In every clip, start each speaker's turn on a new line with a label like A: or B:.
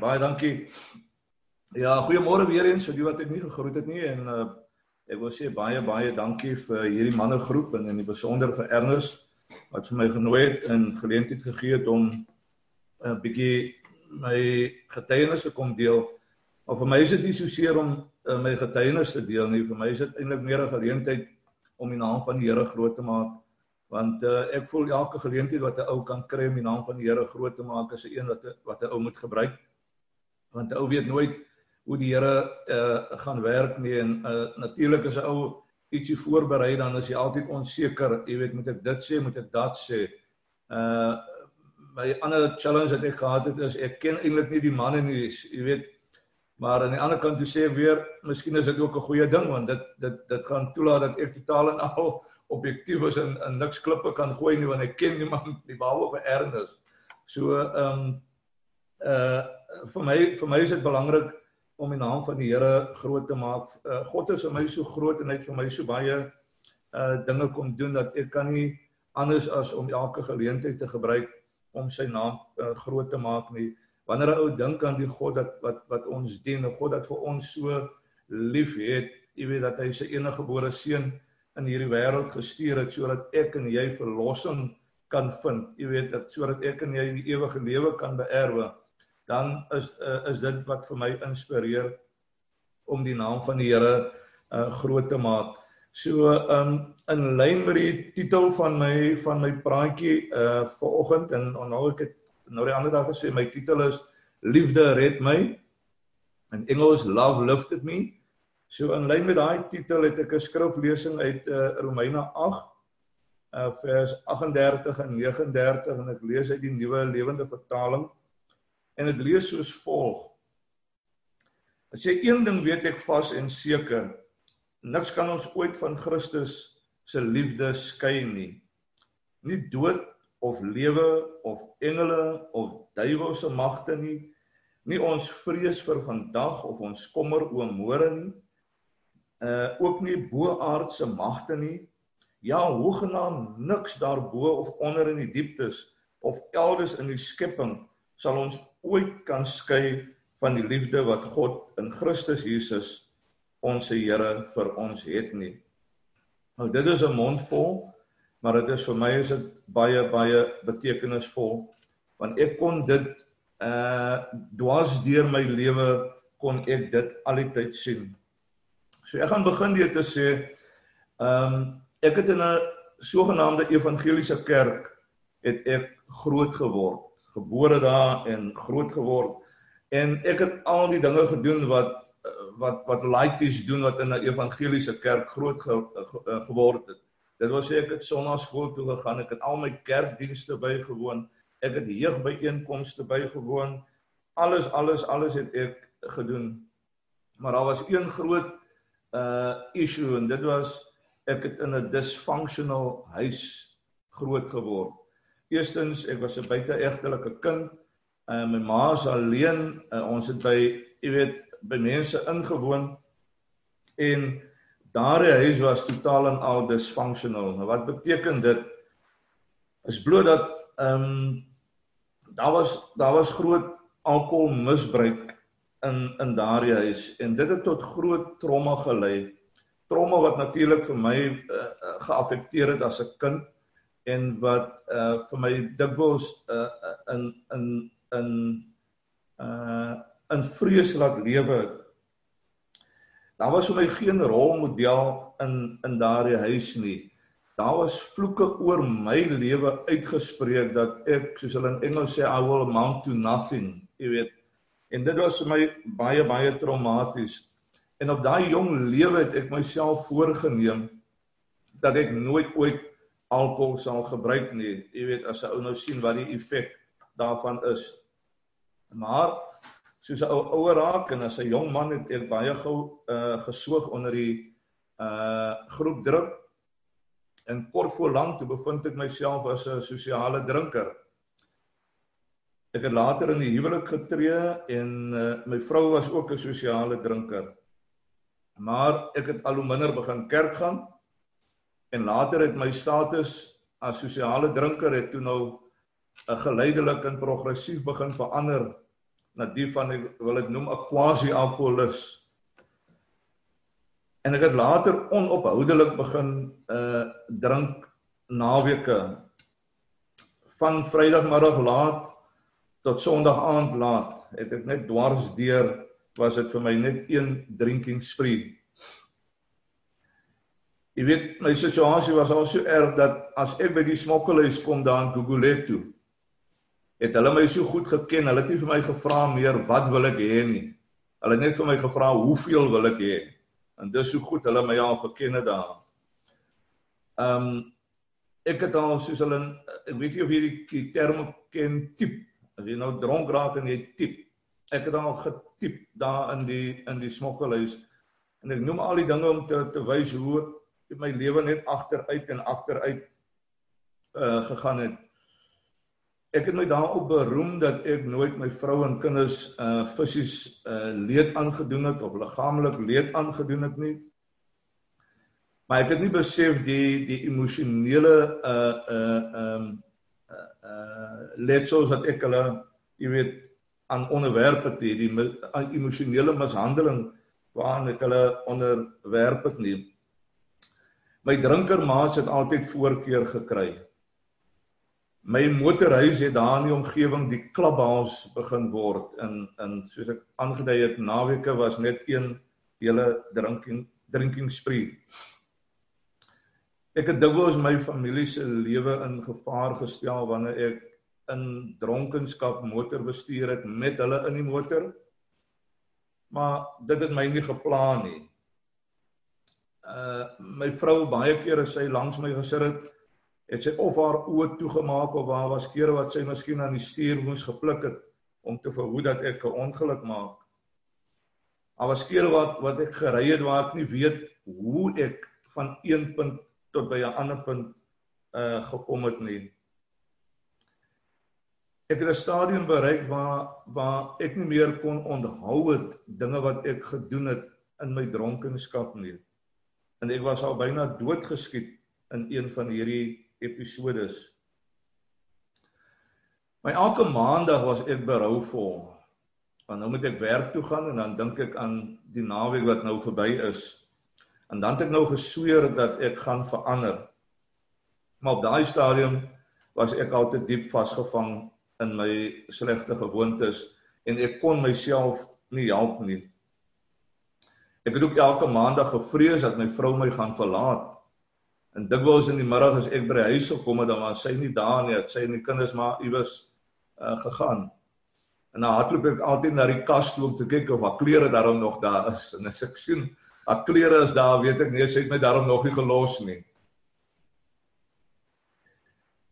A: baie dankie. Ja, goeiemôre weer eens vir die wat ek nie gegroet het nie en uh, ek wil sê baie baie dankie vir hierdie mannegroep en in die besonder vir Ernest wat vir my genooi het en geleentheid gegee het om 'n uh, bietjie my getuienis te kom deel. Maar vir my is dit nie so seer om uh, my getuienis te deel nie. Vir my is dit eintlik meer 'n geleentheid om die naam van die Here groot te maak want uh, ek voel elke geleentheid wat 'n ou kan kry om die naam van die Here groot te maak is 'n een wat wat 'n ou moet gebruik. Want ou weet nooit hoe die Here uh gaan werk nie en uh natuurlik as 'n ou ietsie voorberei dan is jy altyd onseker. Jy weet moet ek dit sê, moet ek dat sê. Uh my ander challenge wat ek gehad het is ek ken eintlik nie die manne nie, jy weet. Maar aan die ander kant toe sê ek weer, miskien is dit ook 'n goeie ding want dit dit dit gaan toelaat dat ek totaal en al objektief is en, en niks klippe kan gooi nie want ek ken niemand nie behalwe vir Ernest. So ehm um, uh vir my vir my is dit belangrik om die naam van die Here groot te maak. Uh, God is vir my so groot en hy het vir my so baie uh dinge kom doen dat ek kan nie anders as om elke geleentheid te gebruik om sy naam uh, groot te maak nie. Wanneer 'n ou dink aan die God dat wat wat ons dien, 'n God wat vir ons so lief het, jy weet dat hy sy enige gebore seun in hierdie wêreld gestuur het sodat ek en jy verlossing kan vind. Jy weet dat sodat ek en jy die ewige lewe kan beerwe dan is uh, is dit wat vir my inspireer om die naam van die Here uh, groot te maak. So um in lyn met die titel van my van my praatjie uh vanoggend en onthou ek het nou die ander dag gesê my titel is liefde red my in Engels love lifted me. So in lyn met daai titel het ek 'n skriflesing uit uh Romeine 8 uh vers 38 en 39 en ek lees uit die nuwe lewende vertaling en dit lees soos volg. Dit sê een ding weet ek vas en seker, niks kan ons ooit van Christus se liefde skei nie. Nie dood of lewe of engele of duiwelse magte nie, nie ons vrees vir vandag of ons kommer oor môre nie. Uh ook nie boaardse magte nie. Ja, hoegenaamd niks daarbo of onder in die dieptes of elders in die skepping sal ons ooit kan skei van die liefde wat God in Christus Jesus ons Here vir ons het nie. Nou dit is 'n mond vol, maar dit is vir my is dit baie baie betekenisvol want ek kon dit uh dwars deur my lewe kon ek dit altyd sien. So ek gaan begin deur te sê ehm um, ek het in 'n sogenaamde evangeliese kerk het ek groot geword gebore daar en groot geword en ek het al die dinge gedoen wat wat wat laities doen wat in 'n evangeliese kerk groot ge, ge, ge, geword het. Dit wil sê ek het sonnaarskool toe gegaan, ek het al my kerkdienste bygewoon, ek het jeugbyeenkomste bygewoon. Alles alles alles het ek gedoen. Maar daar was een groot uh issue en dit was ek het in 'n dysfunctional huis groot geword. Eerstens, ek was 'n buiteegtelike kind. Uh, my ma is alleen. Uh, ons het by, jy weet, by mense ingewoon en daardie huis was totaal en al dysfunctional. Nou wat beteken dit? Is bloot dat ehm um, daar was daar was groot alkoholmisbruik in in daardie huis en dit het tot groot trauma gelei. Trauma wat natuurlik vir my uh, geaffekteer het as 'n kind en wat uh vir my dikwels uh in in in uh in vrees laat lewe. Daar was vir my geen rolmodel in in daardie huis nie. Daar was vloeke oor my lewe uitgespreek dat ek soos hulle in Engels sê I will amount to nothing, jy weet. En dit was vir my baie baie traumaties. En op daai jong lewe het ek myself voorgenem dat ek nooit ooit alkohol sal gebruik nie. Jy weet as 'n ou nou sien wat die effek daarvan is. Maar soos 'n ou ouer raak en as 'n jong man het ek baie gou uh gesoog onder die uh groep druk. En kort voor lank toe bevind ek myself as 'n sosiale drinker. Ek het later in die huwelik getree en uh, my vrou was ook 'n sosiale drinker. Maar ek het al hoe minder begin kerk gaan en later het my status as sosiale drinker het toe nou 'n uh, geleidelik en progressief begin verander na die van ek wil dit noem 'n quasi-alkoholus. En ek het later onophoudelik begin uh drink naweke van Vrydagmiddag laat tot Sondag aand laat. Het ek net dwars deur was dit vir my net een drinking spree. Jy weet my situasie was al so erg dat as ek by die smokkelhuis kom daar in Gugulethu het hulle my so goed geken, hulle het nie vir my gevra meer wat wil ek hê nie. Hulle het net vir my gevra hoeveel wil ek hê. En dis so goed hulle my al geken het daar. Ehm um, ek het al soos hulle ek weet nie of jy die, die term ken tip. As jy nou dronk raak en jy tip. Ek het al getip daar in die in die smokkelhuis en ek noem al die dinge om te te wys hoe my lewe net agteruit en agteruit uh gegaan het. Ek het my daarop beroem dat ek nooit my vrou en kinders uh fisies uh leed aangedoen het of liggaamlik leed aangedoen het nie. Maar ek het nie besef die die emosionele uh uh um uh, uh letsels wat ek hulle jy weet aan onderwerp het die, die emosionele mishandeling waaraan ek hulle onderwerp het nie. My drinkermaats het altyd voorkeur gekry my motorhuis het daar in die omgewing die klubhaus begin word in in soos ek aangedui het naweke was net een hele drinking drinking spree. Ek het dikwels my familie se lewe in gevaar gestel wanneer ek in dronkenskap motor bestuur het met hulle in die motor. Maar dit het my nie geplan nie. Uh my vrou baie kere sy langs my gesit het het sy of haar oë toegemaak of daar was kere wat sy miskien aan die stuur moes gepluk het om te verhoed dat ek 'n ongeluk maak. Daar was kere wat wat ek gery het waar ek nie weet hoe ek van een punt tot by 'n ander punt uh gekom het nie. Ek het 'n stadium bereik waar waar ek nie meer kon onthou het dinge wat ek gedoen het in my dronkenskap nie. En ek was al byna doodgeskiet in een van hierdie episodes. My elke maandag was ek berouvol. Want nou moet ek werk toe gaan en dan dink ek aan die naweek wat nou verby is. En dan het ek nou gesweer dat ek gaan verander. Maar op daai stadium was ek al te diep vasgevang in my slegte gewoontes en ek kon myself nie help nie. Ek het ook elke maandag gevrees dat my vrou my gaan verlaat En dikwels in die middag as ek by die huis gekom het, dan was sy nie daar nie. Sy en die kinders maar iewers uh, gegaan. En dan hardloop ek altyd na die kas toe om te kyk of haar klere daarom nog daar is. En as ek sien haar klere is daar, weet ek nee, sy het my daarom nog nie gelos nie.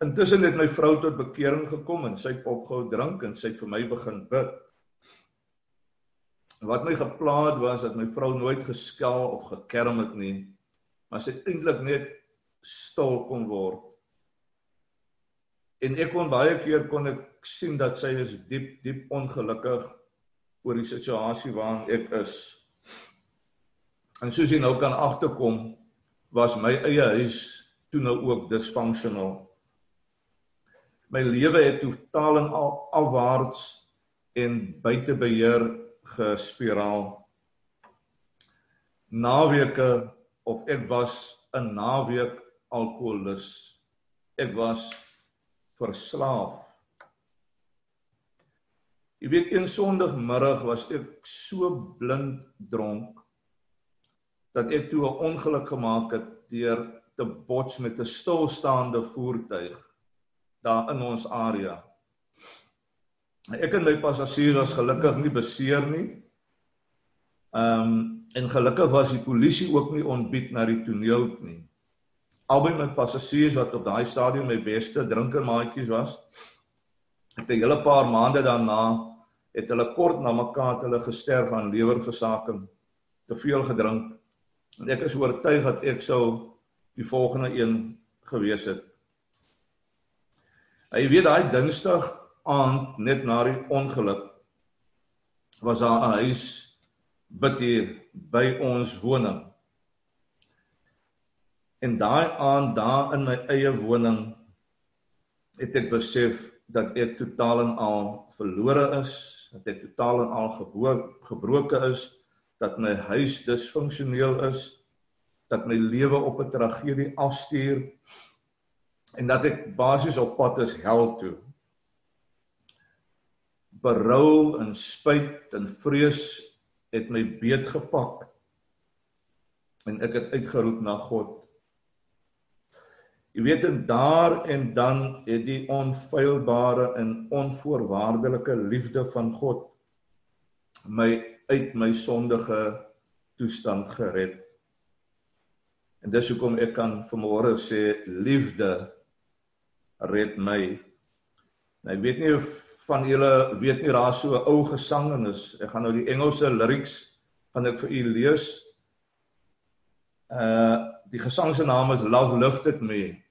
A: Intussen het my vrou tot bekering gekom en sy het opgehou drink en sy het vir my begin bid. Wat my geplaag was dat my vrou nooit geskel of gekerm het nie, maar sy eintlik net stil kon word. En ek kon baie keer kon ek sien dat sy is diep diep ongelukkig oor die situasie waarin ek is. En soos jy nou kan agterkom, was my eie huis toe nou ook disfunctional. My lewe het totaal en al afwaarts en buite beheer gespiraal. Naweke of ek was 'n naweek alkoholus. Ek was verslaaf. Jy weet een Sondagmiddag was ek so blind dronk dat ek toe 'n ongeluk gemaak het deur te bots met 'n stilstaande voertuig daar in ons area. Ek en my passasier was gelukkig nie beseer nie. Ehm um, en gelukkig was die polisie ook nie ontbied na die toneel nie. Albei my passasiers wat op daai stadium my beste drinkermaatjies was het 'n hele paar maande daarna het hulle kort na mekaar hulle gesterf aan lewerversaking te veel gedrink. En ek is oortuig dat ek sou die volgende een gewees het. Hy weet daai dinsdag aand net na die ongeluk was daar 'n huis bid hier by ons woning En daai aand daar in my eie woning het ek besef dat ek totaal en al verlore is dat ek totaal en al gebroke is, dat my huis disfunksioneel is, dat my lewe op 'n tragedie afstuur en dat ek basies op pad is hel toe. Berou en spyt en vrees het my beet gepak en ek het uitgeroep na God Jy weet en daar en dan het die onfeilbare en onvoorwaardelike liefde van God my uit my sondige toestand gered. En dis hoekom ek kan vanmôre sê liefde red my. Nou ek weet nie of van julle weet nie daar so 'n ou gesang en is ek gaan nou die Engelse lyrics gaan ek vir u lees. Uh die gesang se naam is Love Lifted Me.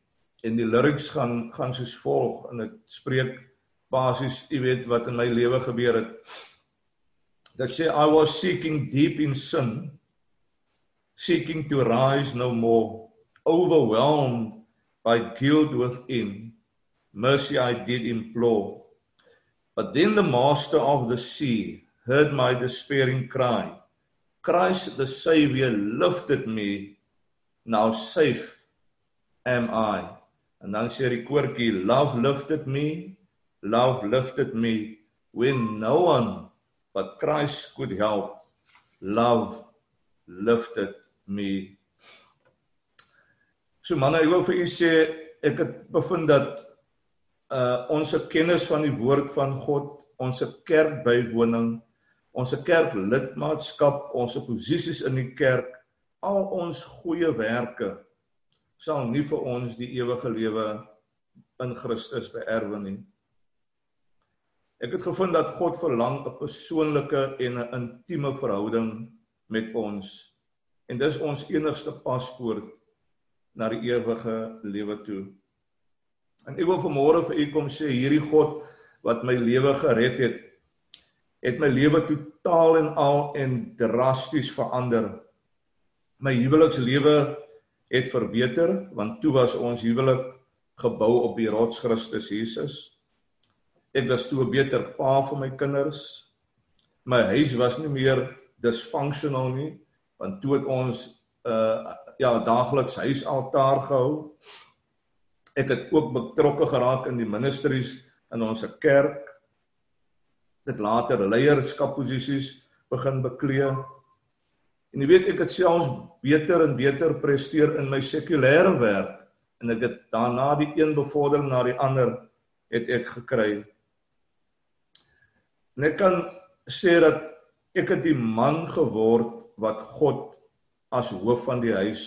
A: En die lyrics gaan gaan soos volg en dit spreek basies jy weet wat in my lewe gebeur het. Dat sê i was seeking deep in sin seeking to rise no more overwhelmed by guilt within mercy i did implore but then the master of the sea heard my despairing cry christ the savior lifted me now safe am i En dan sê die koortjie, love lifted me, love lifted me when no one but Christ could help. Love lifted me. So manne, ek wil vir u sê ek het bevind dat uh ons kennis van die woord van God, ons kerkbywoning, ons kerklidmaatskap, ons posisies in die kerk, al ons goeie werke sal nie vir ons die ewige lewe in Christus beerwe nie. Ek het gevind dat God verlang 'n persoonlike en 'n intieme verhouding met ons en dis ons enigste paspoort na die ewige lewe toe. En ek wil vanmôre vir u kom sê hierdie God wat my lewe gered het, het my lewe totaal en al en drasties verander. My huwelikslewe het verbeter want toe was ons huwelik gebou op die rots Christus Jesus. Ek was toe 'n beter pa vir my kinders. My huis was nie meer dysfunctional nie want toe het ons uh ja daagliks huisaltaar gehou. Ek het ook betrokke geraak in die ministries in ons kerk. Dit later leierskapposisies begin beklee En jy weet ek het selfs beter en beter presteer in my sekulêre werk en ek het daarna die een bevordering na die ander het ek gekry. En ek kan sê dat ek het die man geword wat God as hoof van die huis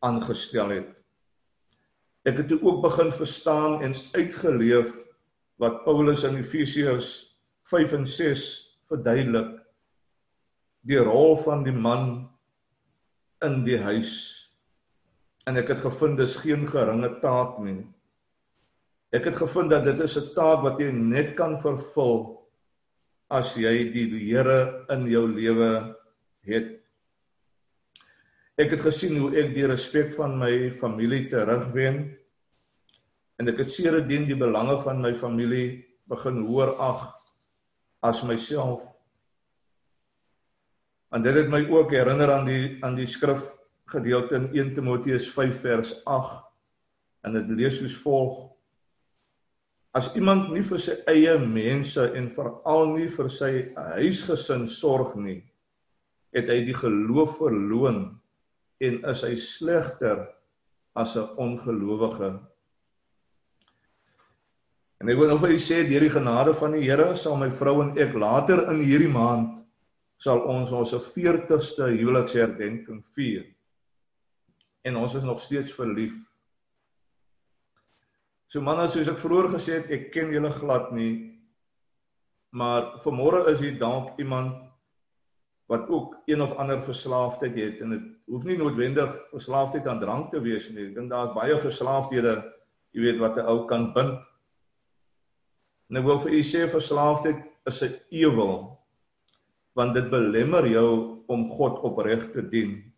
A: aangestel het. Ek het ook begin verstaan en uitgeleef wat Paulus in Efesiërs 5 en 6 verduidelik die rol van die man in die huis. En ek het gevind dis geen geringe taak nie. Ek het gevind dat dit is 'n taak wat jy net kan vervul as jy die Here in jou lewe het. Ek het gesien hoe ek die respek van my familie terugwen en ek het sedertdien die belange van my familie begin hoor ag as myself. En dit het my ook herinner aan die aan die skrif gedeelte in 1 Timoteus 5 vers 8 en dit lees soos volg: As iemand nie vir sy eie mense en veral nie vir sy huisgesin sorg nie, het hy die geloof verloon en is hy slegter as 'n ongelowige. En ek wil nou vir u sê deur die genade van die Here sal my vrou en ek later in hierdie maand sal ons ons 40ste huweliksherdenking vier. En ons is nog steeds verlief. So manne, soos ek vroeër gesê het, ek ken julle glad nie. Maar vanmôre is hier dalk iemand wat ook een of ander verslaafdheid het en dit hoef nie noodwendig verslaafdheid aan drank te wees nie. Ek dink daar's baie verslaafdhede, jy weet wat 'n ou kan bind. En ek wil vir u sê verslaafdheid is 'n ewel want dit belemmer jou om God opreg te dien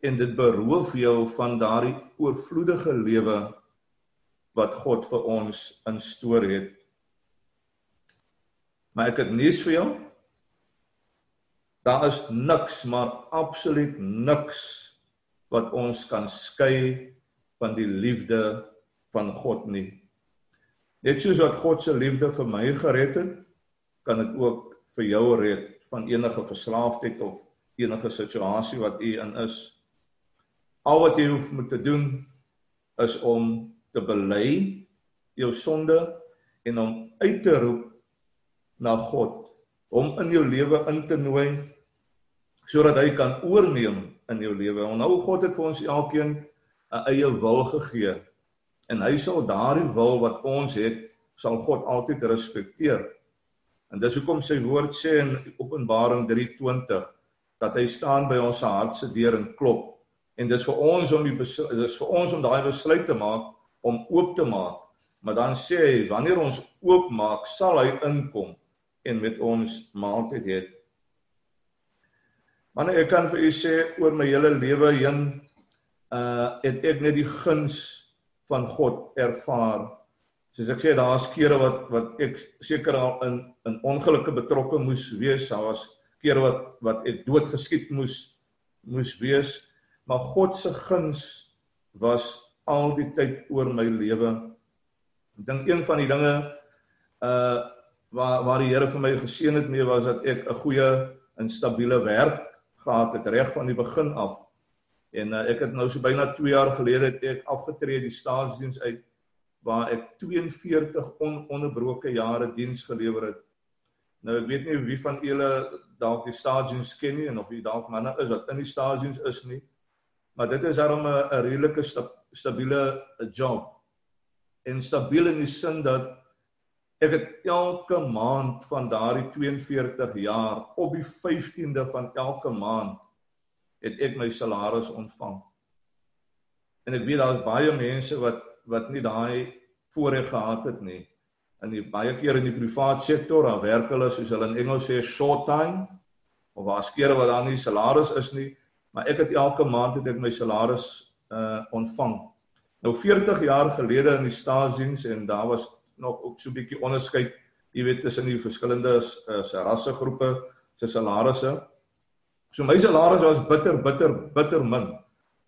A: en dit beroof jou van daardie oorvloedige lewe wat God vir ons instoor het. Maar ek het nuus vir jou. Daar is niks, maar absoluut niks wat ons kan skei van die liefde van God nie. Net soos wat God se liefde vir my gered het, kan dit ook vir jou red van enige verslaafdheid of enige situasie wat u in is. Al wat jy hoef moet te doen is om te bely jou sonde en om uit te roep na God, om in jou lewe in te nooi sodat hy kan oorneem in jou lewe. Onthou God het vir ons elkeen 'n eie wil gegee en hy sal daardie wil wat ons het, sal God altyd respekteer. En dis hoekom sy woord sê in Openbaring 3:20 dat hy staan by ons hart se deur en klop. En dis vir ons om die dis vir ons om daai besluit te maak om oop te maak. Maar dan sê hy wanneer ons oop maak, sal hy inkom en met ons maaltyd hê. Maar ek kan vir u sê oor my hele lewe heen uh het ek net die guns van God ervaar. Soos ek sê daar's kere wat wat ek seker al in in ongelukke betrokke moes wees. Daar was kere wat wat ek dood geskiet moes moes wees, maar God se guns was al die tyd oor my lewe. Ek dink een van die dinge uh waar waar die Here vir my geseën het mee was dat ek 'n goeie en stabiele werk gehad het reg van die begin af. En uh, ek het nou so byna 2 jaar gelede het ek afgetree die staatsdiens uit waar ek 42 ononderbroke jare diens gelewer het. Nou ek weet nie wie van julle dalk die staatsdiens ken nie en of jy dalk manne is wat in die staatsdiens is nie. Maar dit is daarom 'n redelike sta, stabiele job. En stabiel in die sin dat Ek het elke maand van daardie 42 jaar op die 15de van elke maand het ek my salaris ontvang. En ek weet daar's baie mense wat wat nie daai voorreg gehad het nie. In die baie keer in die privaat sektor, dan werk hulle soos hulle in Engels sê short time of waar's kere wat daar nie salaris is nie, maar ek het elke maand het ek my salaris uh ontvang. Nou 40 jaar gelede in die staatsdiens en daar was nog ook so 'n bietjie onderskeid, jy weet, tussen die verskillende uh, rassegroepe se salarisse. So my salaris was bitter bitter bitter min.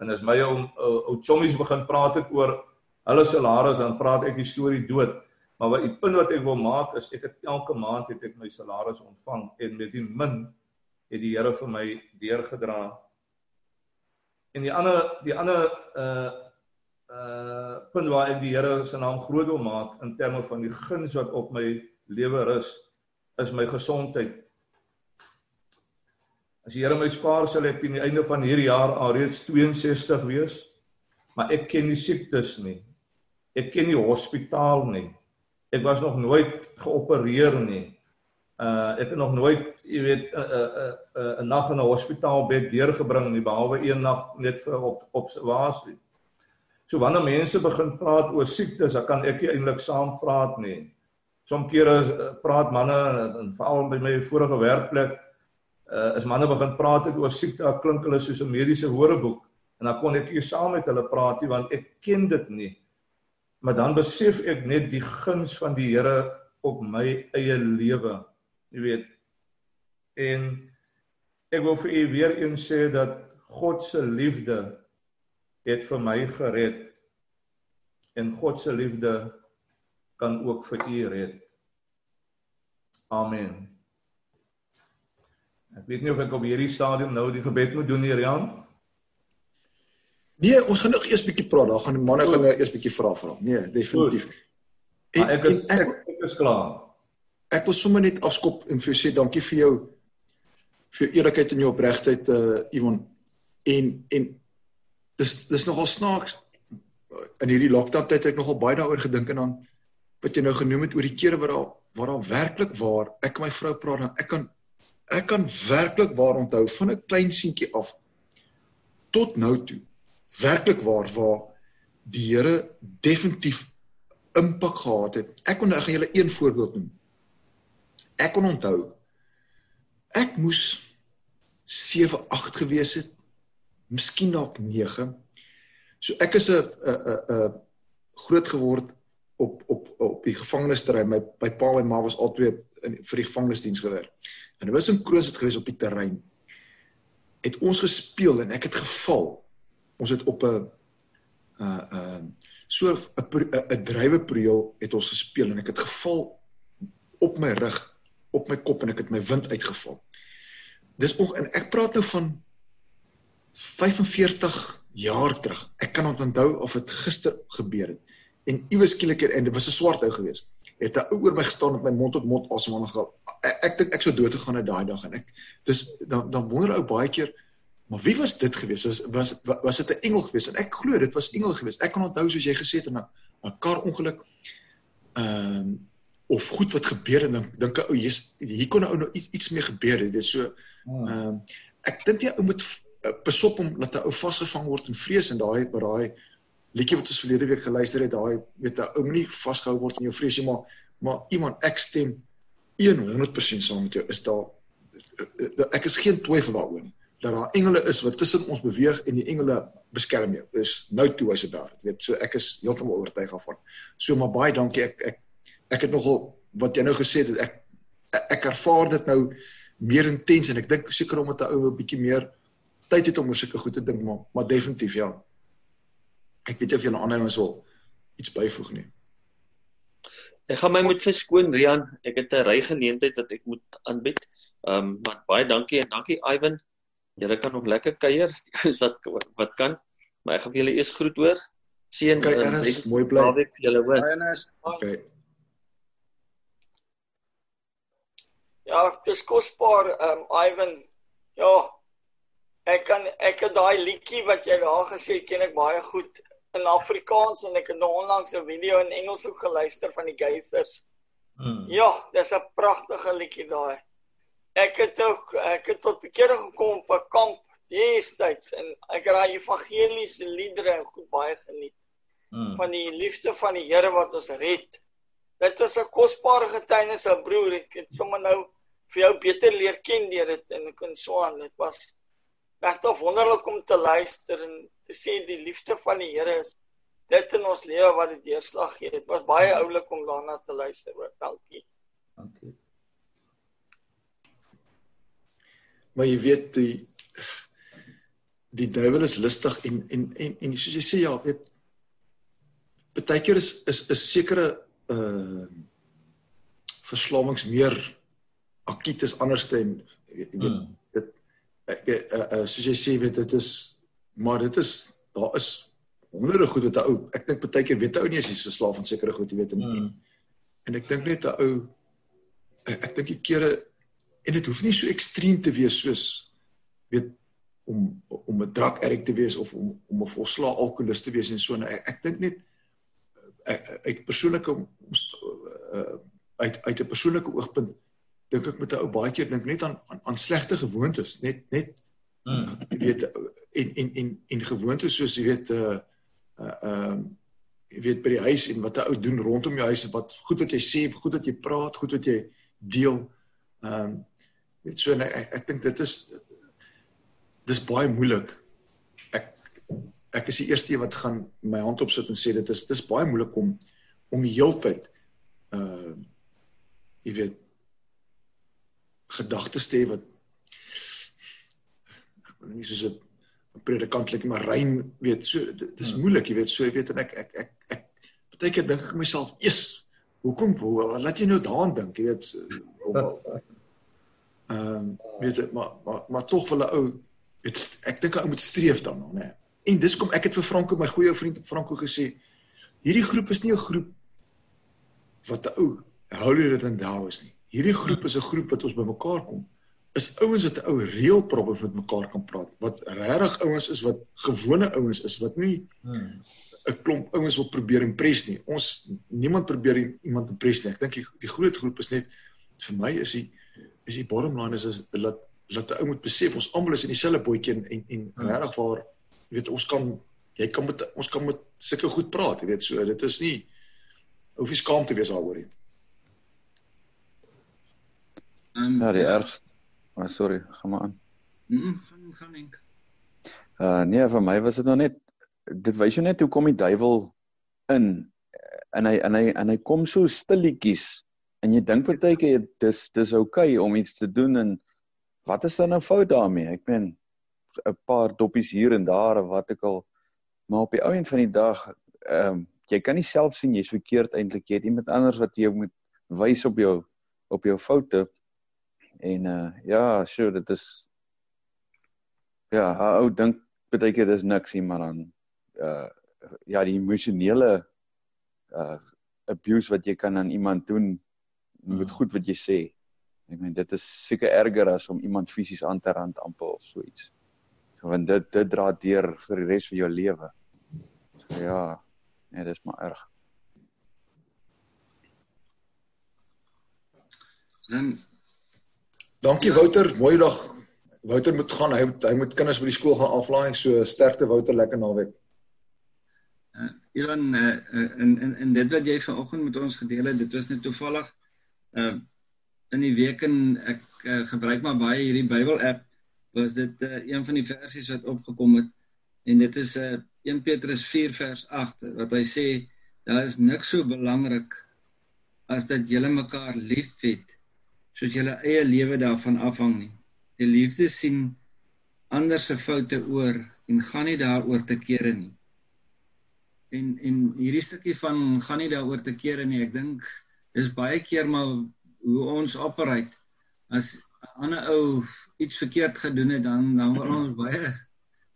A: En as my ou ou chommies begin praat het oor hulle salaris, dan praat ek die storie dood. Maar wat die punt wat ek wil maak is ek het elke maand het ek my salaris ontvang en met die min het die Here vir my deurgedra. En die ander die ander uh uh punt waar ek die Here se naam groot wil maak in terme van die guns wat op my lewe rus is my gesondheid. As die Here my spaar sal ek teen die einde van hierdie jaar al reeds 62 wees. Maar ek ken nie siektes nie. Ek ken nie hospitaal nie. Ek was nog nooit geopereer nie. Uh ek het nog nooit, jy weet, 'n 'n 'n 'n nag in 'n hospitaalbed deurgebring nie behalwe een nag net vir op observasie. So wanneer mense begin praat oor siektes, dan kan ek nie eintlik saam praat nie. Sommige kere eh, praat manne en veral by my vorige werkplek uh, is manne begin praat oor siekte, dan klink hulle soos 'n mediese woordeboek en dan kon ek nie saam met hulle praat nie want ek ken dit nie. Maar dan besef ek net die guns van die Here op my eie lewe. Jy weet. En ek wil vir u weer eens sê dat God se liefde het vir my gered en God se liefde kan ook vir u red. Amen. Ek weet nie of ek op hierdie stadium nou die gebed moet doen hier Jan.
B: Nee, ons gaan nog eers bietjie praat. Daar gaan die manne gaan nou eers bietjie vra vra. Nee, definitief.
A: En, ek, is, en, ek, ek is klaar.
B: Ek wil sommer net afskop en vir sê dankie vir jou vir eerlikheid en jou opregtheid uh Ivan. En en dis dis nogal snaaks. In hierdie lockdown tyd het ek nogal baie daaroor gedink en dan wat jy nou genoem het oor die kere waar daar waar daar werklik waar ek en my vrou praat dan ek kan ek kan werklik waar onthou van 'n klein seentjie af tot nou toe werklik waar waar die Here definitief impak gehad het. Ek kon ek gaan julle een voorbeeld noem. Ek kon onthou ek moes 7 8 gewees het miskien dalk 9. So ek is 'n 'n 'n groot geword op op op die gevangenisterrein. My my pa en ma was albei in vir die gevangenisdiens gewerk. En dit was in Kroonstad gewees op die terrein. Het ons gespeel en ek het geval. Ons het op 'n uh uh so 'n 'n drywepreel het ons gespeel en ek het geval op my rug, op my kop en ek het my wind uitgeval. Dis ook en ek praat nou van 45 jaar terug. Ek kan onthou of dit gister gebeur het. En iewes skielik en dit was 'n swart ou gewees. Het 'n ou oor my gestaan met my mond tot mond asemhaling gehad. Ek dink ek, ek sou dood gegaan het daai dag en ek dis dan dan wonder ou baie keer maar wie was dit gewees? Was was was dit 'n engel gewees? En ek glo dit was engel gewees. Ek kan onthou soos jy gesê het 'n 'n kar ongeluk. Ehm um, of goed wat gebeur en dan dink ek ou hier kon nou nou iets iets mee gebeur het. Dit is so hmm. ehm um, ek dink jy ou moet besop om dat 'n ou vasgevang word in vrees en daai by daai liedjie wat ons verlede week geluister het, daai weet 'n ou moenie vasgehou word in jou vrees nie, maar maar iemand ek stem 100% saam met jou is daar eh, eh, ek is geen twyfel daaroor nie dat daar engele is wat tussen ons beweeg en die engele beskerm jou. Dis nou toe as dit daar. Weet so ek is heeltemal oortuig daarvan. So maar baie dankie. Ek ek ek het nogal wat jy nou gesê het ek ek ervaar dit nou meer intens en ek dink seker omdat 'n ou 'n bietjie meer tyd het om oor sulke goed te dink maar maar definitief ja. Ek weet of jy 'n ander mens wil iets byvoeg nie.
C: Ek gaan my moet verskoon Rian, ek het 'n ry geleentheid wat ek moet aanbied. Ehm um, maar baie dankie en dankie Ivan. Julle kan nog lekker kuier, is wat wat kan. Maar ek gaan vir julle eers groet hoor. Seën
B: okay, en is mooi bly.
C: Naweek vir julle hoor.
B: Okay.
D: Ja, dis kosbaar ehm um, Ivan. Ja, Ek kan ek het daai liedjie wat jy daar gesê ken ek baie goed in Afrikaans en ek het nou onlangs 'n video in Engels ook geluister van die Geithers. Hmm. Ja, dis 'n pragtige liedjie daai. Ek het ook ek het tot bekering gekom op 'n kamp destyds en ek het daai evangeliese liedere goed baie geniet. Hmm. Van die liefde van die Here wat ons red. Dit was 'n kosbare getuienis, broer. Ek het sommer nou vir jou beter leer ken deur dit en ek kon so aan. Dit was regtig wonderlik om te luister en te sê die liefde van die Here is dit in ons lewe wat die deurslag gee. Dit was baie oulik om daarna te luister. Hoor. Dankie.
A: Dankie.
B: Maar jy weet die die duiwel is lustig en en en en soos jy sê ja, weet baie keer is is 'n sekere uh verslawings meer akut is anderste en weet hmm ek uh, uh, soos jy sê weet dit is maar dit is daar is honderde goed wat 'n ou ek dink baie keer weet 'n ou nie as hy's verslaaf aan sekere goed jy weet en mm. en ek dink net 'n ou ek, ek dink die kere en dit hoef nie so ekstreem te wees soos weet om om 'n drug addict te wees of om om 'n volslaa alkoholist te wees en so en ek, ek dink net uit persoonlike uh, uit uit 'n persoonlike oogpunt dink ek met 'n ou baie keer dink net aan aan, aan slegte gewoontes, net net hmm. jy weet en en en en gewoontes soos jy weet uh uh um jy weet by die huis en wat 'n ou doen rondom jou huis en wat goed wat jy sê, goed wat jy praat, goed wat jy deel. Um weet so ek ek, ek dink dit is dis baie moeilik. Ek ek is die eerste een wat gaan my hand opsit en sê dit is dis baie moeilik om om die heeltyd uh jy weet gedagtes te hê wat ek wil nie soos 'n predikantlik maar rein weet so dis hmm. moeilik jy weet so jy weet en ek ek ek ek baie keer dink ek myself eers hoekom hoe laat jy nou daaraan dink? Jy weet ehm um, weet maar maar maar tog wil 'n ou weet ek dink 'n ou moet streef dan nê en dis kom ek het vir Franco my goeie vriend Franco gesê hierdie groep is nie 'n groep wat 'n ou hou dit in daal is nie hierdie groep is 'n groep wat ons bymekaar kom is ouens wat 'n ou reël proper met mekaar kan praat wat regtig ouens is wat gewone ouens is wat nie 'n hmm. klomp ouens wil probeer impres nie ons niemand probeer iemand impres nie ek dink die, die groot groep is net vir my is die is die bottom line is, is dat dat 'n ou moet besef ons almal is in dieselfde bootjie en en, en hmm. regtig waar jy weet ons kan jy kan met ons kan met sulke goed praat jy weet so dit is nie hoef jy skaam te wees daaroor nie
E: Um, ja, die ergste. Oh, sorry, gaan maar aan.
F: Mm, gaan gaan dink.
E: Uh nee, vir my was dit nog net dit wys jou net hoe kom die duiwel in en hy en hy en hy kom so stilletjies en jy dink baie keer dis dis oukei okay om iets te doen en wat is dan nou fout daarmee? Ek meen 'n paar doppies hier en daar of wat ek al maar op die ou end van die dag ehm um, jy kan nie self sien jy's verkeerd eintlik jy het iemand anders wat jou moet wys op jou op jou foute en uh ja, sure dit is ja, ou dink baie keer dis niks nie maar dan uh ja, die emosionele uh abuse wat jy kan aan iemand doen moet goed wat jy sê. Ek meen dit is seker erger as om iemand fisies aan te rand amper of so iets. So want dit dit dra deur vir die res van jou lewe. So ja, nee, dis maar erg.
B: En Dankie Wouter, mooi dag. Wouter moet gaan, hy moet hy moet kinders by die skool gaan aflaai. So sterkte Wouter, lekker naweek.
F: Uh, Ivan uh, in in in dit wat jy vanoggend met ons gedeel het, dit was net toevallig uh in die week en ek uh, gebruik maar baie hierdie Bybel app was dit uh, een van die versies wat opgekom het en dit is uh, 1 Petrus 4 vers 8 wat hy sê daar is niks so belangrik as dat julle mekaar liefhet soos julle eie lewe daarvan afhang nie. Die liefde sien ander se foute oor en gaan nie daaroor te kere nie. En en hierdie stukkie van gaan nie daaroor te kere nie. Ek dink dis baie keer maar hoe ons operate as 'n ander ou iets verkeerd gedoen het dan dan wil ons baie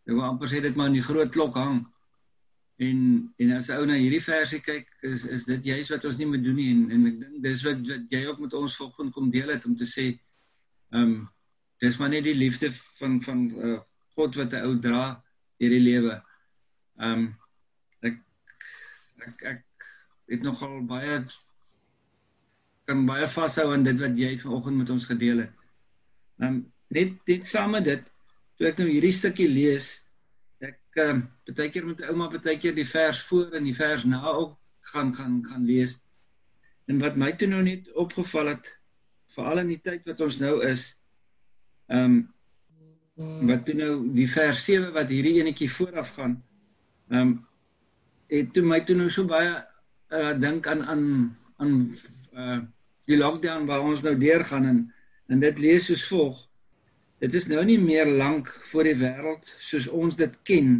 F: ek wil amper sê dit maar in die groot klok hang en en as ou na hierdie versie kyk is is dit juist wat ons nie moet doen nie en en ek dink dis wat, wat jy ook met ons volgende kom deel het om te sê ehm um, dis maar net die liefde van van uh, God wat 'n ou dra hierdie lewe ehm um, ek ek ek het nogal baie kan baie vashou aan dit wat jy vanoggend met ons gedeel het. Um net dit saam met dit toe ek nou hierdie stukkie lees, ek um baie keer met ouma baie keer die vers voor en die vers na ook gaan gaan gaan lees. En wat my toe nou net opgeval het veral in die tyd wat ons nou is, um wat toe nou die vers 7 wat hierdie enetjie vooraf gaan, um het toe my toe nou so baie uh dink aan aan aan uh die lockdown waar ons nou deurgaan en en dit lees soos volg. Dit is nou nie meer lank voor die wêreld soos ons dit ken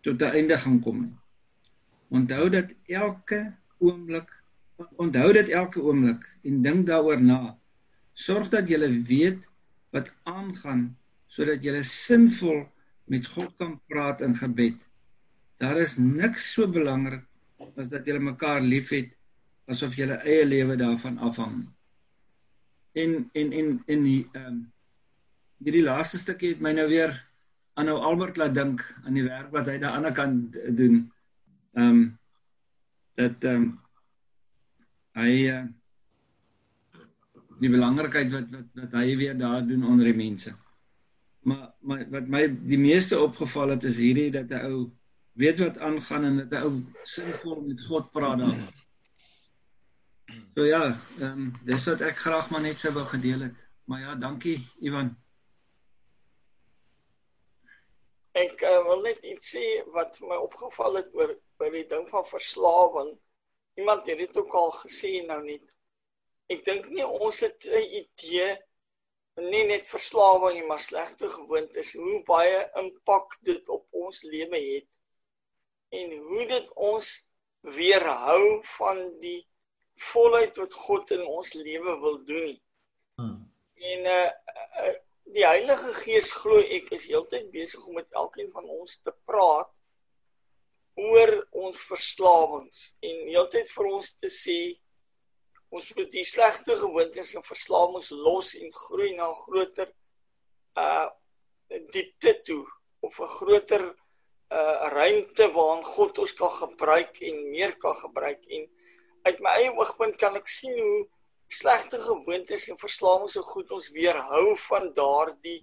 F: tot 'n einde gaan kom nie. Onthou dat elke oomblik onthou dit elke oomblik en dink daaroor na. Sorg dat jy weet wat aangaan sodat jy sinvol met God kan praat in gebed. Daar is niks so belangrik as dat jy mekaar liefhet asof julle eie lewe daarvan afhang. En en en en die ehm um, hierdie laaste stukkie het my nou weer aan nou Albert laat dink aan die werk wat hy daar aan die ander kant doen. Ehm um, dat ehm um, hy uh, die belangrikheid wat wat wat hy weer daar doen onder die mense. Maar maar wat my die meeste opgeval het is hierdie dat 'n ou weet wat aangaan en dat 'n ou sinvol met God praat daar. So ja, ehm um, dis wat ek graag maar net sou wou gedeel het. Maar ja, dankie Ivan.
D: Ek uh, wil net iets sê wat my opgeval het oor by die ding van verslawing. Iemand het dit ook al gesê nou net. Ek dink nie ons het 'n idee nie net verslawing nie, maar slegte gewoontes, hoe baie impak dit op ons lewe het en hoe dit ons weerhou van die volheid wat God in ons lewe wil doen nie. Hmm. En uh, uh die Heilige Gees glo ek is heeltyd besig om met elkeen van ons te praat oor ons verslawings en heeltyd vir ons te sê ons moet die slegte gewoontes en verslawings los en groei na 'n groter uh diepte toe of 'n groter uh ruimte waarin God ons kan gebruik en meer kan gebruik. En uit my eie oogpunt kan ek sien hoe slegte gewoontes en verslawings so goed ons weerhou van daardie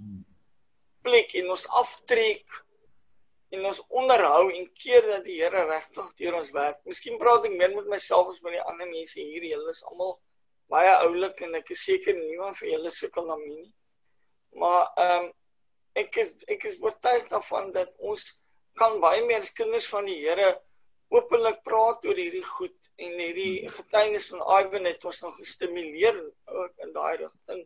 D: plek en ons aftrek en ons onderhou en keer dat die Here regtig deur ons werk. Miskien praat ek meer met myself as met die ander mense hier. Julle is almal baie oulik en ek is seker niemand vir julle sukkel daarmee nie. Maar ehm um, ek is ek is oortuig daarvan dat ons kan baie meer as kinders van die Here openlik praat oor hierdie goed en hierdie getuienis van Ivan het ons nog gestimuleer ook in daai rigting.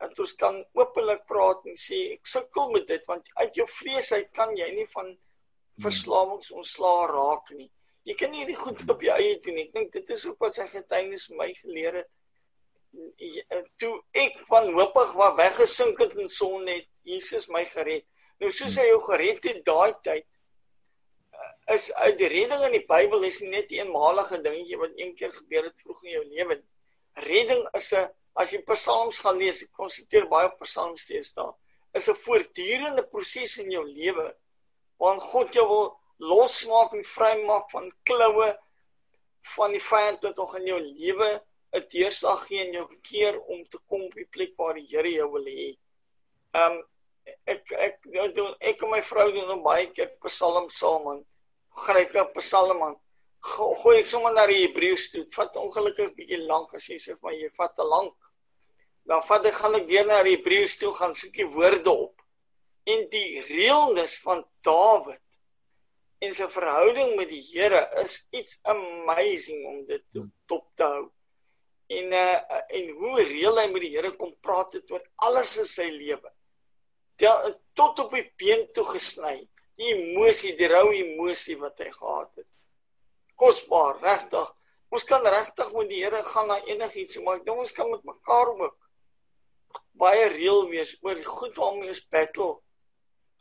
D: Dat ons kan openlik praat en sê ek sukkel met dit want uit jou vlees uit kan jy nie van verslawings ontslaa raak nie. Jy kan nie hierdie goed op jou eie doen nie. Ek dink dit is ook wat sy getuienis my geleer het. Toe ek van hoopig waar weggesink het in son het Jesus my gered. Nou soos hy jou gered het daai tyd is uit die redding in die Bybel is nie net 'n eenmalige dingetjie wat een keer gebeur het vroeg in jou lewe. Redding is 'n as jy Psalms gaan lees, ek konsentreer baie Psalms steeds daar, is 'n voortdurende proses in jou lewe waarin God jou wil losmaak en vrymaak van kloue van die vyand wat nog in jou lewe 'n deurslag gee en jou keer om te kom op die plek waar die Here jou wil hê. Um ek ek doen ek en my vrou doen baie keer Psalms saam en gryp op Psalm aan. Gooi ek sommer na die Hebreëus toe. Vat ongelukkig bietjie lank as jy sê vir my jy vat te lank. Dan vat ek gaan ek weer na die Hebreëus toe gaan soek die woorde op. En die reëlnis van Dawid en sy verhouding met die Here is iets amazing om dit te top te hou. En uh, en hoe reël hy met die Here kom praat het oor alles in sy lewe. Tot op die been toe gesny die emosie, die rou emosie wat hy gehad het. Kosbaar, regtig. Ons kan regtig met die Here gaan na enigiets, maar dink ons kan met mekaar ook baie reël wees oor die goed waarmee ons battle.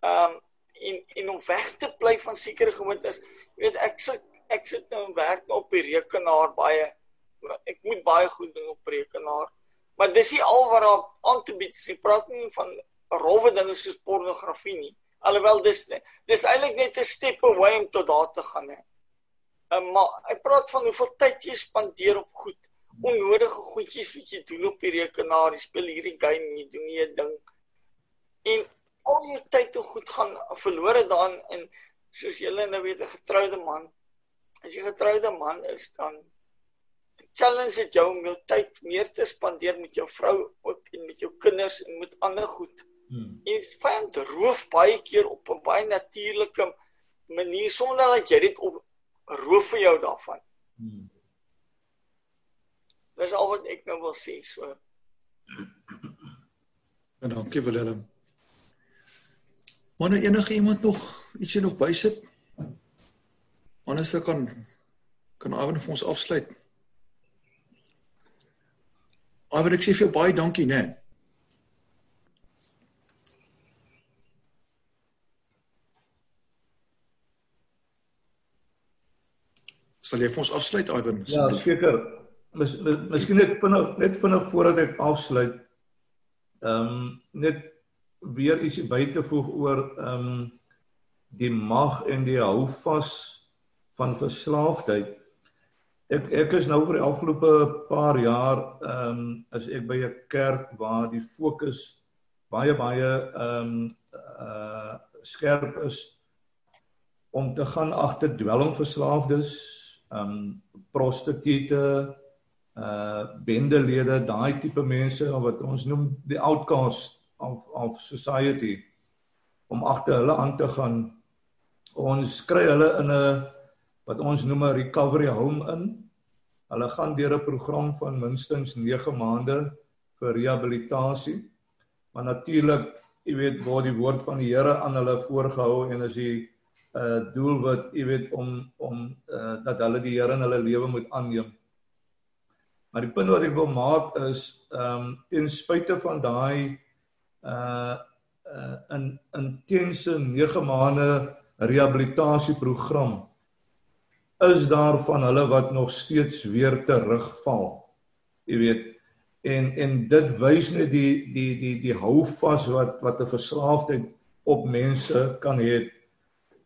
D: Um en en om weg te bly van sekere gewoontes. Jy weet ek sit ek sit nou werk op die rekenaar baie ek moet baie goed doen op rekenaar. Maar dis nie al wat daar aan te bied is. Ek praat nie van rowwe dinge soos pornografie nie alhoewel dis dis eintlik net 'n step away om tot daar te gaan hè. Um, maar ek praat van hoeveel tyd jy spandeer op goed, onnodige goedjies wat jy doen op die rekenaar, jy speel hierdie game, jy doen nie 'n ding. En al jou tyd en goed gaan verlore daan en soos julle nou weet 'n getroude man, as jy getroude man is dan challenge dit jou om jou tyd meer te spandeer met jou vrou ook en met jou kinders en met ander goed. Hmm. En vyand roof baie keer op 'n baie natuurlike manier sonder dat jy dit op roof vir jou daarvan. Hmm. Dis al wat ek nou wil sê so.
B: En dankie Willem. Maar nou enige iemand nog ietsie nog bysit? Anders dan kan kan Ivan vir ons afsluit. Ivan ek sê vir jou baie dankie, né? Nee. Sal jy vir ons afsluit Ivan?
A: Ja, seker. Mis, mis, miskien net vinnig net vinnig voordat ek afsluit. Ehm um, net weer ietsie by te voeg oor ehm um, die mag en die houvas van verslaafdheid. Ek ek is nou vir die afgelope paar jaar ehm um, as ek by 'n kerk waar die fokus baie baie ehm um, uh skerp is om te gaan agter dwelmverslaafdes um prostituie uh bendelede daai tipe mense wat ons noem die outcast of of society om agter hulle aan te gaan. Ons kry hulle in 'n wat ons noem 'n recovery home in. Hulle gaan deur 'n program van minstens 9 maande vir rehabilitasie maar natuurlik jy weet word die woord van die Here aan hulle voorgehou en as jy uh doel wat jy weet om om uh dat hulle die Here in hulle lewe moet aanneem. Maar die punt wat ek wil maak is ehm um, ten spyte van daai uh uh in intense 9 maande rehabilitasieprogram is daar van hulle wat nog steeds weer terugval. Jy weet en en dit wys net die die die die hou vas wat wat 'n verslaafdheid op mense kan hê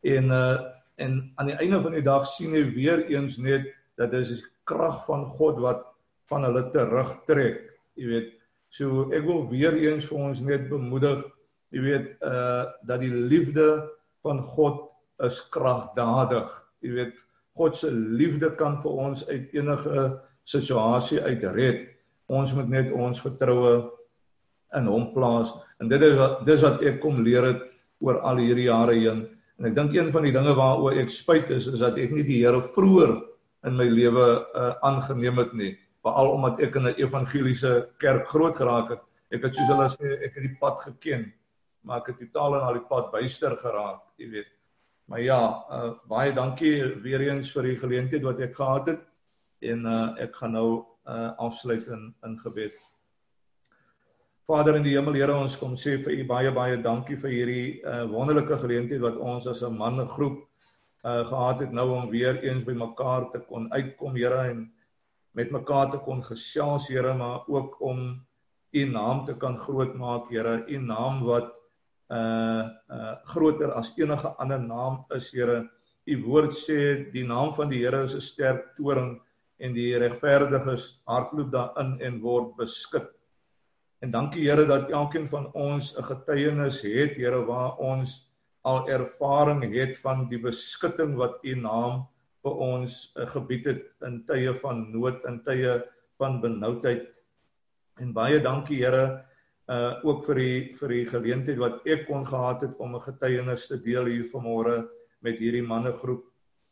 A: en uh en aan die einde van die dag sien jy weer eens net dat dit is die krag van God wat van hulle terugtrek. Jy weet, so ek wil weer eens vir ons net bemoedig, jy weet, uh dat die liefde van God is kragdadig. Jy weet, God se liefde kan vir ons uit enige situasie uitred. Ons moet net ons vertroue in hom plaas. En dit is wat dis wat ek kom leer het oor al hierdie jare heen En ek dink een van die dinge waaroor ek spyt is is dat ek nie die Here vroeër in my lewe uh, aangeneem het nie, veral omdat ek in 'n evangeliese kerk groot geraak het. Ek het soos hulle sê, ek het die pad geken, maar ek het totaal in al die pad byster geraak, jy weet. Maar ja, uh, baie dankie weer eens vir die geleentheid wat ek gehad het en uh, ek gaan nou uh, afsluit in in gebed. Vader in die hemel, Here, ons kom sê vir U baie baie dankie vir hierdie uh, wonderlike geleentheid wat ons as 'n mannegroep uh gehad het nou om weer eens by mekaar te kon uitkom, Here, en met mekaar te kon gesels, Here, maar ook om U naam te kan groot maak, Here, U naam wat uh uh groter as enige ander naam is, Here. U woord sê die naam van die Here is 'n sterk toring en die regverdiges hardloop daarin en word beskik. En dankie Here dat elkeen van ons 'n getuienis het, Here, waar ons al ervaring het van die beskutting wat U naam vir ons uh, gebied het in tye van nood, in tye van benoudheid. En baie dankie Here uh ook vir die vir die geleentheid wat ek kon gehad het om 'n getuienis te deel hier vanmôre met hierdie mannegroep.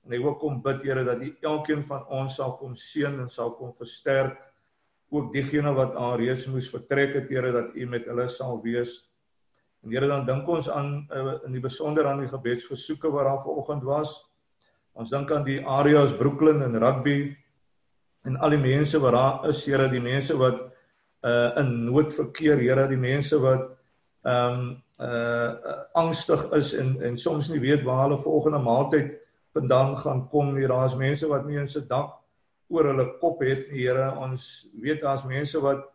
A: En ek wil kom bid Here dat U elkeen van ons sal kom seën en sal kom versterk ook diegene wat al reeds moes vertrek het Here dat U met hulle sal wees. En Here dan dink ons aan uh, in die besonder aan die gebedsversoeke wat daar vanoggend was. Ons dink aan die areas Brooklyn en Rugby en al die mense wat daar is, Here, die mense wat uh in nood verkeer, Here, die mense wat ehm um, uh angstig is en en soms nie weet waar hulle volgende maaltyd vandaan gaan kom nie. Daar's mense wat nie eens 'n dak oor hulle kop het nie Here ons weet daar's mense wat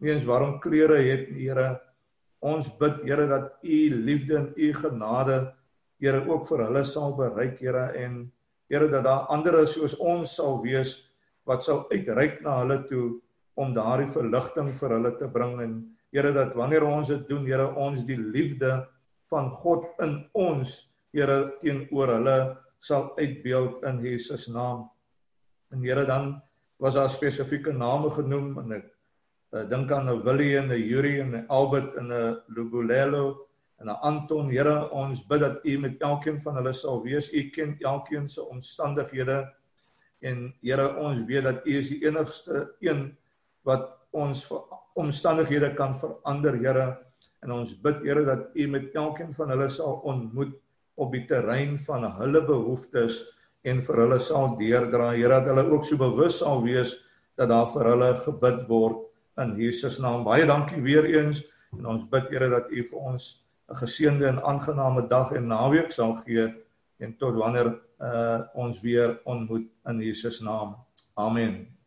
A: nie eens warm klere het nie Here ons bid Here dat u liefde en u genade Here ook vir hulle sal bereik Here en Here dat daar ander soos ons sal wees wat sal uitreik na hulle toe om daardie verligting vir hulle te bring en Here dat wanneer ons dit doen Here ons die liefde van God in ons Here teenoor hulle sal uitbeeld in Jesus naam. En Here dan was daar spesifieke name genoem en ek uh, dink aan 'n Willie en 'n Yuri en 'n Albert en 'n Lugulelo en 'n Anton. Here, ons bid dat U met elkeen van hulle sal wees. U ken elkeen se omstandighede en Here, ons weet dat U is die enigste een wat ons omstandighede kan verander, Here. En ons bid Here dat U met elkeen van hulle sal ontmoet op die terrein van hulle behoeftes en vir hulle sal deurdra. Here dat hulle ook so bewus sal wees dat daar vir hulle gebid word in Jesus naam. Baie dankie weer eens en ons bid Here dat U vir ons 'n geseënde en aangename dag en naweek sal gee en tot wanneer uh, ons weer ontmoet in Jesus naam. Amen.